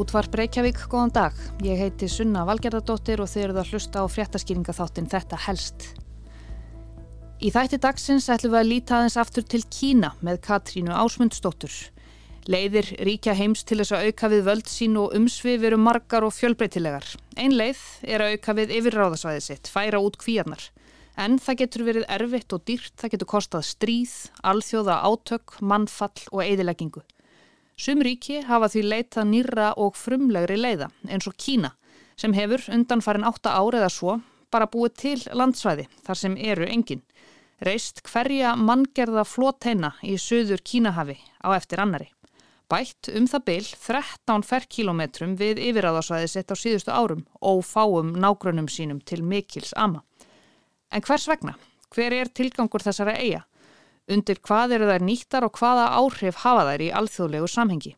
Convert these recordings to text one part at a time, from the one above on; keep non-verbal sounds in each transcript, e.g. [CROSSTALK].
Útvarp Reykjavík, góðan dag. Ég heiti Sunna Valgerðardóttir og þið eruð að hlusta á fréttaskýringa þáttinn Þetta helst. Í þætti dagsins ætlum við að líta aðeins aftur til Kína með Katrínu Ásmundsdóttur. Leiðir ríkja heims til þess að auka við völd sín og umsvið veru margar og fjölbreytilegar. Ein leið er að auka við yfirráðasvæði sitt, færa út kvíarnar. En það getur verið erfitt og dýrt, það getur kostað stríð, alþjóða átök, mannfall og eðileggingu. Sum ríki hafa því leitað nýra og frumlegri leiða eins og Kína sem hefur undan farin átta ári eða svo bara búið til landsvæði þar sem eru engin. Reist hverja manngerða flóteina í söður Kínahafi á eftir annari. Bætt um það byl 13 ferrkilometrum við yfiráðarsvæði sett á síðustu árum og fáum nágrunum sínum til mikils ama. En hvers vegna? Hver er tilgangur þessara eiga? Undir hvað eru þær nýttar og hvaða áhrif hafa þær í alþjóðlegu samhengi.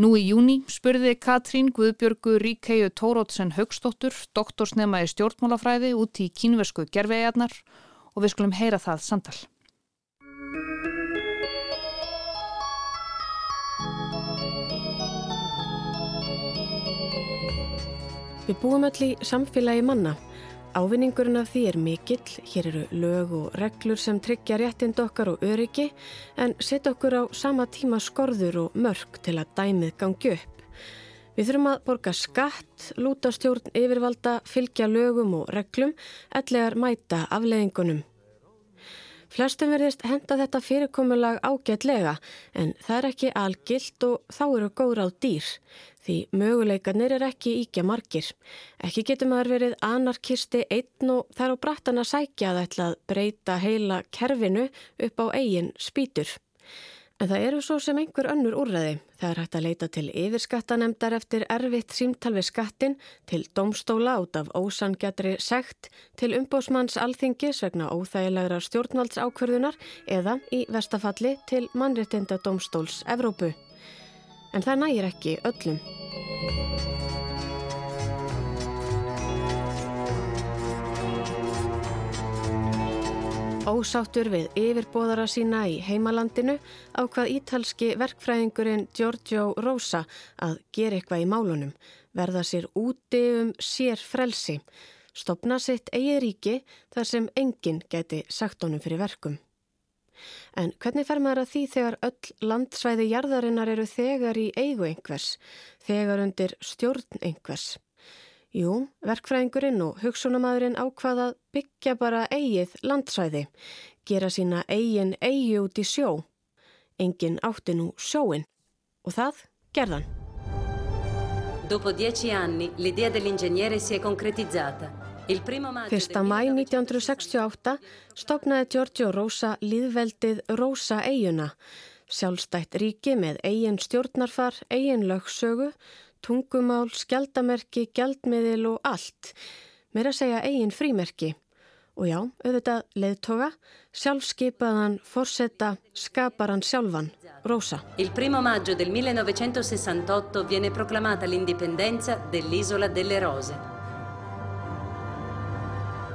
Nú í júni spurði Katrín Guðbjörgu Ríkeiu Tórótsen Högstóttur, doktorsnema í stjórnmálafræði út í kínversku gerfiðjarnar og við skulum heyra það samtal. Við búum öll í samfélagi manna Ávinningurinn af því er mikill, hér eru lög og reglur sem tryggja réttind okkar og öryggi en setja okkur á sama tíma skorður og mörg til að dæmið gangi upp. Við þurfum að borga skatt, lúta stjórn yfirvalda, fylgja lögum og reglum, ellegar mæta afleðingunum. Flestum verðist henda þetta fyrirkomulag ágætlega en það er ekki algilt og þá eru góður á dýr því möguleikarnir er ekki íkja margir. Ekki getur maður verið anarkisti einn og þar á brattan að sækja að ætla að breyta heila kerfinu upp á eigin spýtur. En það eru svo sem einhver önnur úrræði. Það er hægt að leita til yfirskattanemdar eftir erfitt símtal við skattin, til domstóla út af ósangjadri sekt, til umbósmanns alþingis vegna óþægilegra stjórnvaldsákverðunar eða í vestafalli til mannréttinda domstóls Evrópu. En það nægir ekki öllum. Ósáttur við yfirbóðara sína í heimalandinu á hvað ítalski verkfræðingurinn Giorgio Rosa að gera eitthvað í málunum, verða sér úti um sér frelsi, stopna sitt eigi ríki þar sem enginn geti sagt honum fyrir verkum. En hvernig fer maður að því þegar öll landsvæði jarðarinnar eru þegar í eigu einhvers, þegar undir stjórn einhvers? Jú, verkfræðingurinn og hugsunamaðurinn ákvaða byggja bara eigið landsvæði, gera sína eigin eigi út í sjó. Engin átti nú sjóin og það gerðan. Dopo dieci anni l'idea dell'ingegnere si è concretizzata. Fyrsta mæ 1968 stopnaði Giorgio Rosa líðveldið Rosa eiguna, sjálfstætt ríki með eigin stjórnarfar, eigin lögsögu, tungumál, skjaldamerki, gjaldmiðil og allt. Mér að segja eigin frímerki. Og já, auðvitað leðtoga, sjálfskeipaðan, forsetta, skapar hann sjálfan, Rosa. Il primo maggio del 1968 viene proclamata l'indipendenza dell'isola delle Rose.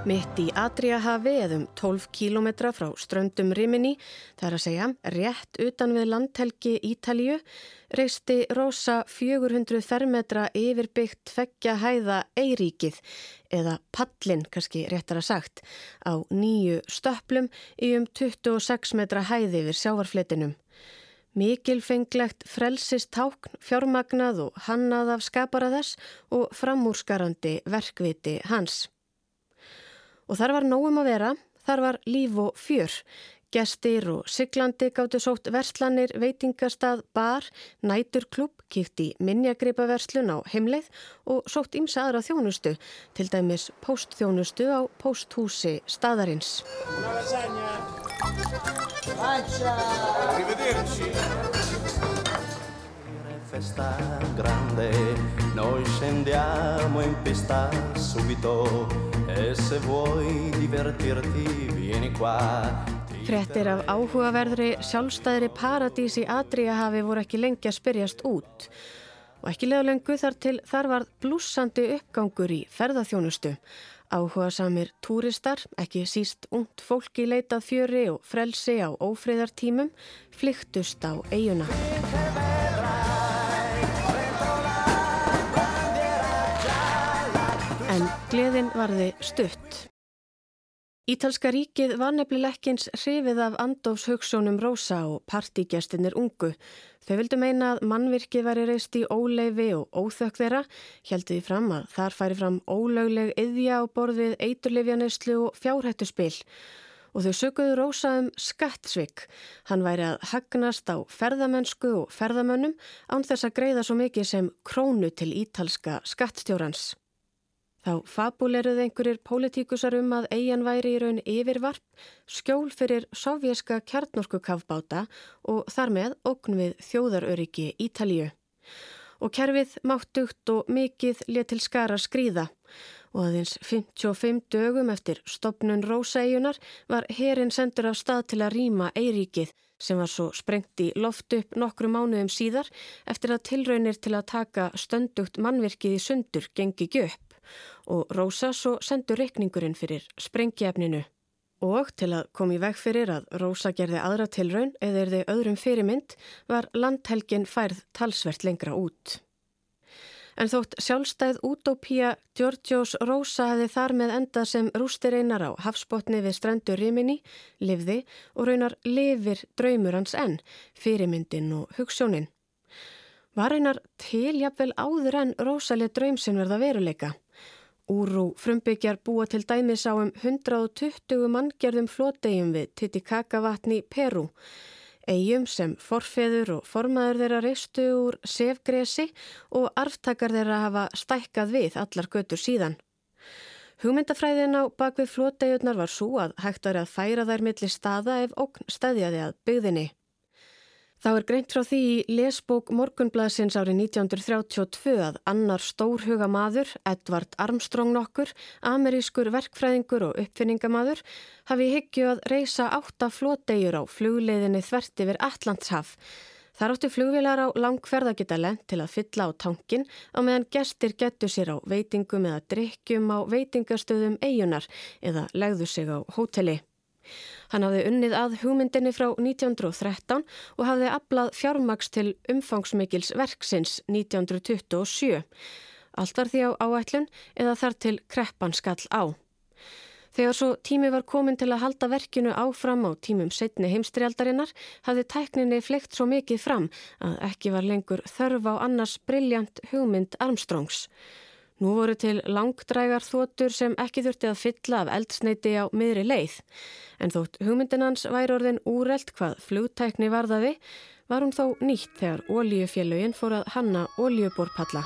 Mitt í Adriahavi eðum 12 kílometra frá ströndum Rimini, það er að segja rétt utan við landhelgi Ítalju, reisti Rosa 400 fermetra yfirbyggt feggja hæða Eiríkið, eða Pallin kannski réttar að sagt, á nýju stöplum í um 26 metra hæði við sjávarfletinum. Mikilfenglegt frelsist tákn, fjármagnað og hannað af skapara þess og framúrskarandi verkviti hans. Og þar var nógum að vera, þar var líf og fjör. Gestir og siglandi gáttu sótt verslanir, veitingastað, bar, næturklub, kíkt í minnjagreipaverslun á heimleið og sótt ímsa aðra þjónustu, til dæmis póstþjónustu á pósthúsi staðarins. Festa grande, noi scendiamo in pista subito E se vuoi divertirti vieni qua Frettir af áhugaverðri sjálfstæðri paradís í Adriahafi voru ekki lengi að spyrjast út og ekki leðalengu þar til þar var blúsandi uppgangur í ferðarþjónustu. Áhuga samir túristar, ekki síst ungt fólki leitað fjöri og frelsi á ófriðartímum, flyktust á eiguna. Gleðin varði stutt. Ítalska ríkið var nefnileg ekkins hrifið af Andófs hugssónum Rósa og partígjastinir ungu. Þau vildu meina að mannvirkið væri reist í óleifi og óþökk þeirra, heldur því fram að þar færi fram ólögleg yðja á borðið eiturlifjaneyslu og fjárhættuspil. Og þau sökuðu Rósa um skattsvik. Hann væri að hagnast á ferðamennsku og ferðamönnum án þess að greiða svo mikið sem krónu til ítalska skattstjórans. Þá fabuleruð einhverjir pólitíkusar um að eigin væri í raun yfirvarp, skjól fyrir sovjerska kjarnorku kafbáta og þar með okn við þjóðaröryggi Ítalíu. Og kerfið máttugt og mikið letil skara skrýða og aðeins 55 dögum eftir stopnun Rósaeigunar var herin sendur af stað til að rýma Eiríkið sem var svo sprengt í loft upp nokkru mánuðum síðar eftir að tilraunir til að taka stöndugt mannvirkið í sundur gengi göpp og Rósa svo sendur reikningurinn fyrir sprengjefninu. Og til að komi veg fyrir að Rósa gerði aðra tilraun eða er þið öðrum fyrirmynd var landhelgin færð talsvert lengra út. En þótt sjálfstæð útópía Georgios Rósa hefði þar með enda sem rústir einar á hafsbótni við strendur Rimini, livði og raunar lifir draumur hans enn, fyrirmyndin og hugssjónin. Var einar tiljafvel áður en Rósaleg draumsinn verða veruleika? Úrú frumbyggjar búa til dæmis á um 120 manngjörðum flótegjum við Titicaca vatni Peru. Eyjum sem forfeður og formaður þeirra reistu úr sefgresi og arftakar þeirra hafa stækkað við allar götur síðan. Hugmyndafræðin á bakvið flótegjunar var svo að hægt var að færa þær millir staða ef okn stæðjaði að byggðinni. Þá er greint frá því í lesbók Morgunblæsins árið 1932 að annar stórhuga maður, Edvard Armstrong nokkur, amerískur verkfræðingur og uppfinningamadur, hafi hyggju að reysa átta flótegjur á flugleiðinni þvert yfir Allandshaf. Þar áttu flugvilar á langferðagita lent til að fylla á tankin á meðan gestir getur sér á veitingum eða drikkjum á veitingastöðum eigunar eða legðu sig á hóteli. Hann hafði unnið að hugmyndinni frá 1913 og hafði aflað fjármaks til umfangsmikils verksins 1927. Allt var því á áætlun eða þar til kreppan skall á. Þegar svo tími var komin til að halda verkinu áfram á tímum setni heimstrialdarinnar hafði tækninni fleikt svo mikið fram að ekki var lengur þörf á annars brilljant hugmynd Armstrongs. Nú voru til langdrægar þotur sem ekki þurfti að fylla af eldsneiti á miðri leið. En þótt hugmyndinans væri orðin úreld hvað flugtækni varðaði, var hún þó nýtt þegar ólíufélögin fór að hanna ólíuborpalla.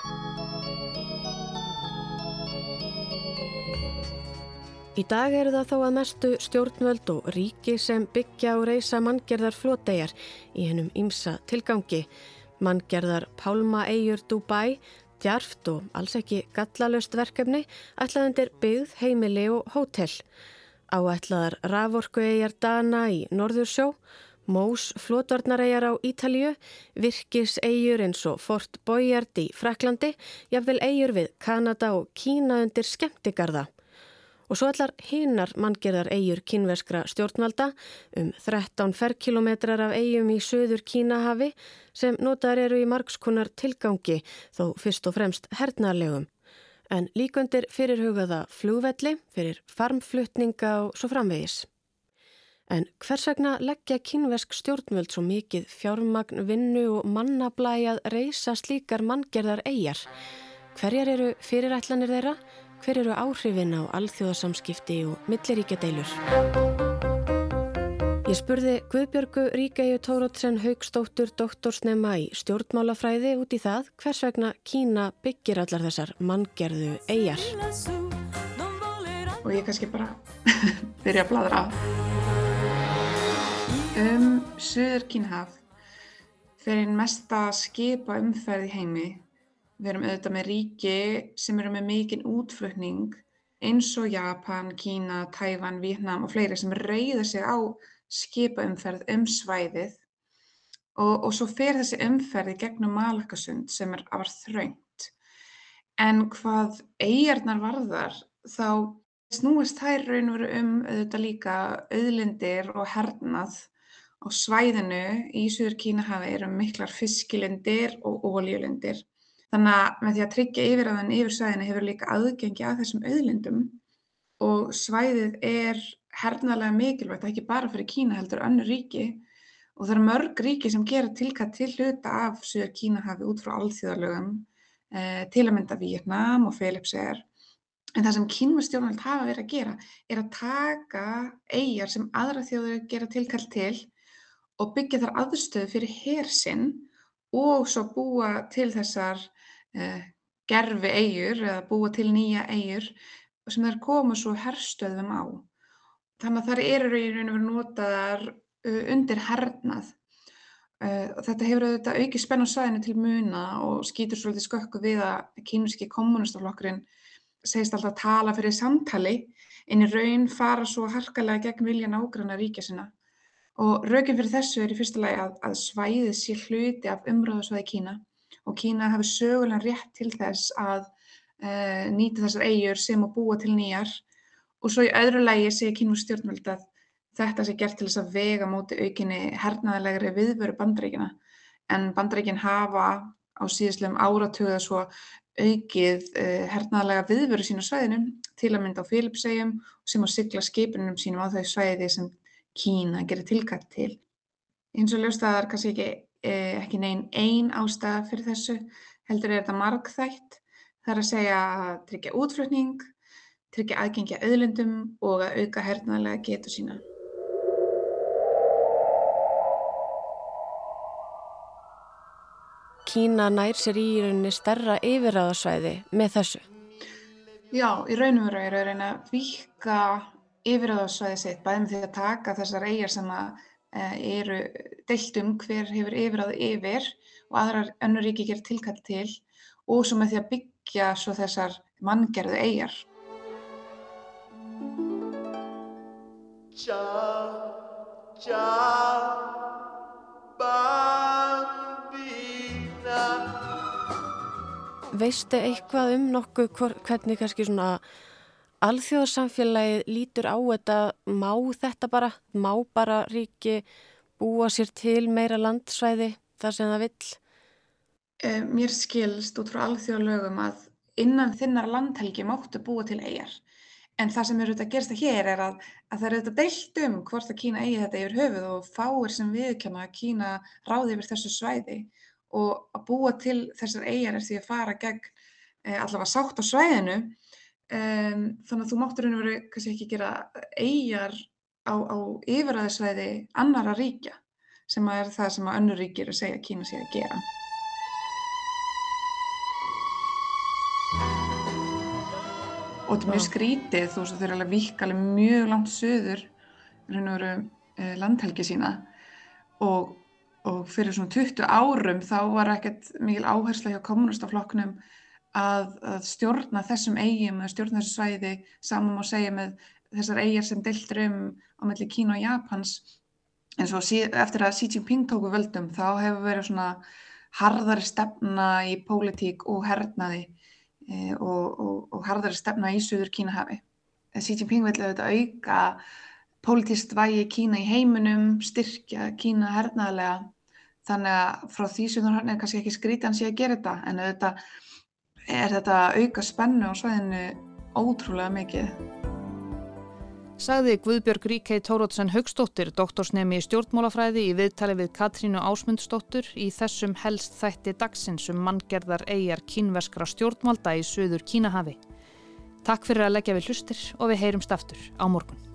Í dag eru það þó að mestu stjórnvöld og ríki sem byggja og reysa manngerðar flótegjar í hennum ímsa tilgangi. Manngerðar Pálma Eyjur Dubai djarft og alls ekki gallalöst verkefni ætlaðundir byggð, heimili og hótel. Áætlaðar raforkuegjar Dana í Norðursjó, Mós flótvarnaregjar á Ítalju, virkiseigjur eins og Fort Boyard í Fraklandi, jafnvel eigjur við Kanada og Kína undir skemmtigarða og svo allar hinnar manngerðar eigjur kínverskra stjórnvalda um 13 ferkilometrar af eigjum í söður Kínahafi sem notar eru í margskunnar tilgangi þó fyrst og fremst hernarlegum en líkundir fyrirhugaða flúvelli fyrir farmflutninga og svo framvegis. En hvers vegna leggja kínversk stjórnvöld svo mikið fjármagn, vinnu og mannablæjað reysa slíkar manngerðar eigjar? Hverjar eru fyrirætlanir þeirra? Hver eru áhrifin á alþjóðasamskipti og milliríkja deilur. Ég spurði Guðbjörgu Ríkæju Tórótsen Haugstóttur doktorsnema í stjórnmálafræði út í það hvers vegna Kína byggir allar þessar manngerðu eigjar. Og ég kannski bara [LAUGHS] byrja að bladra á. Um Suður Kínhaf fyrir mesta skipa umferð í heimi Við erum auðvitað með ríki sem eru með mikinn útflutning eins og Japan, Kína, Tævan, Vietnam og fleiri sem reyða sig á skipaumferð um svæðið. Og, og svo fer þessi umferði gegnum Malakasund sem er afar þraungt. En hvað eigarnar varðar þá snúist þær raun og veru um auðvitað líka auðlindir og hernað. Á svæðinu í Suður Kínahafi eru miklar fiskilindir og ólíulindir Þannig að með því að tryggja yfirraðan yfir svæðinu hefur líka aðgengi að þessum auðlindum og svæðið er hernaðlega mikilvægt, ekki bara fyrir Kína heldur önnur ríki og það eru mörg ríki sem gera tilkall til hluta af Suður Kínahafi út frá alþjóðalögum, eh, til að mynda Vietnám og Philips er. En það sem kínvastjórnvöld hafa verið að gera er að taka eigjar sem aðra þjóður gera tilkall til og byggja þar aðstöðu fyrir hersinn og svo búa til þessar gerfi eigur eða búa til nýja eigur sem þær koma svo herstöðum á. Þannig að þar eru í raun og veru notaðar uh, undir hernað. Uh, þetta hefur auðvitað aukið spenn á sæðinu til muna og skýtur svolítið skökku við að kínvíski kommunistaflokkurinn segist alltaf að tala fyrir samtali en í raun fara svo harkalega gegn vilja nágranna ríkja sinna. Og raukinn fyrir þessu er í fyrsta lagi að, að svæðið sé hluti af umröðasvæði Kína og Kína hafi sögulega rétt til þess að uh, nýta þessar eigur sem að búa til nýjar og svo í öðru lægi segir kynvúr stjórnvöld að þetta sé gert til þess að vega móti aukinni hernaðalegri viðveru bandaríkina en bandaríkin hafa á síðastlegum áratuga svo aukið uh, hernaðalega viðveru sín á svæðinu til að mynda á Filipsegjum sem á sigla skipinum sínum á þau svæði sem Kína gerir tilkætt til. Eins og ljóstaðar kannski ekki, eh, ekki neinn einn ástæða fyrir þessu heldur er þetta markþætt Það er að segja að tryggja útflutning, tryggja aðgengja auðlundum og að auka hernaðlega getu sína. Kína nær sér í rauninni stærra yfirraðarsvæði með þessu? Já, í raunum veru er að reyna að vika yfirraðarsvæði sitt bæðum því að taka þessar eigjar sem að, eru deilt um hver hefur yfirraðu yfir og aðrar önnur ríki ger tilkall til og svo með því að byggja svo þessar manngerðu eigjar. Veistu eitthvað um nokkuð hvernig kannski svona alþjóðarsamfélagið lítur á þetta, má þetta bara, má bara ríki búa sér til meira landsvæði þar sem það vill? Eh, mér skilst út frá alþjóðalögum að innan þinnar landhelgi máttu búa til eigjar. En það sem eru þetta að gerast það hér er að, að það eru þetta deilt um hvort að Kína eigi þetta yfir höfuð og fáir sem viðkjanna að Kína ráði yfir þessu svæði og að búa til þessar eigjar er því að fara gegn e, allavega sátt á svæðinu. Um, þannig að þú máttur einhvern veginn kannski ekki gera eigjar á, á yfiræðisvæði annara ríkja sem er það sem að önnur ríkir að segja að Kína sé að gera. og þetta er mjög skrítið þú veist þau eru alveg vikkalega mjög langt söður og veru eh, landhelgi sína og, og fyrir svona 20 árum þá var ekkert mikil áhersla hjá kommunistaflokknum að, að stjórna þessum eigum eða stjórna þessu svæði saman má segja með þessar eigjar sem deiltur um á melli Kína og Japans en svo eftir að Xi Jinping tóku völdum þá hefur verið svona harðari stefna í pólitík og hernaði e, og, og, og harðari stefna í Suður Kínahafi. Xi Jinping vil auðvitað auka politist vægi Kína í heiminum, styrkja Kína hernaðlega þannig að frá því sem þú hann er kannski ekki skrítan sé að gera þetta en auðvitað er þetta auka spennu á svæðinu ótrúlega mikið sagði Guðbjörg Ríkei Tórótsen Haugstóttir, doktorsnemi í stjórnmálafræði í viðtali við Katrínu Ásmundsdóttur í þessum helst þætti dagsins um manngerðar eigjar kínverskra stjórnmálda í söður Kínahafi. Takk fyrir að leggja við hlustir og við heyrumst aftur á morgun.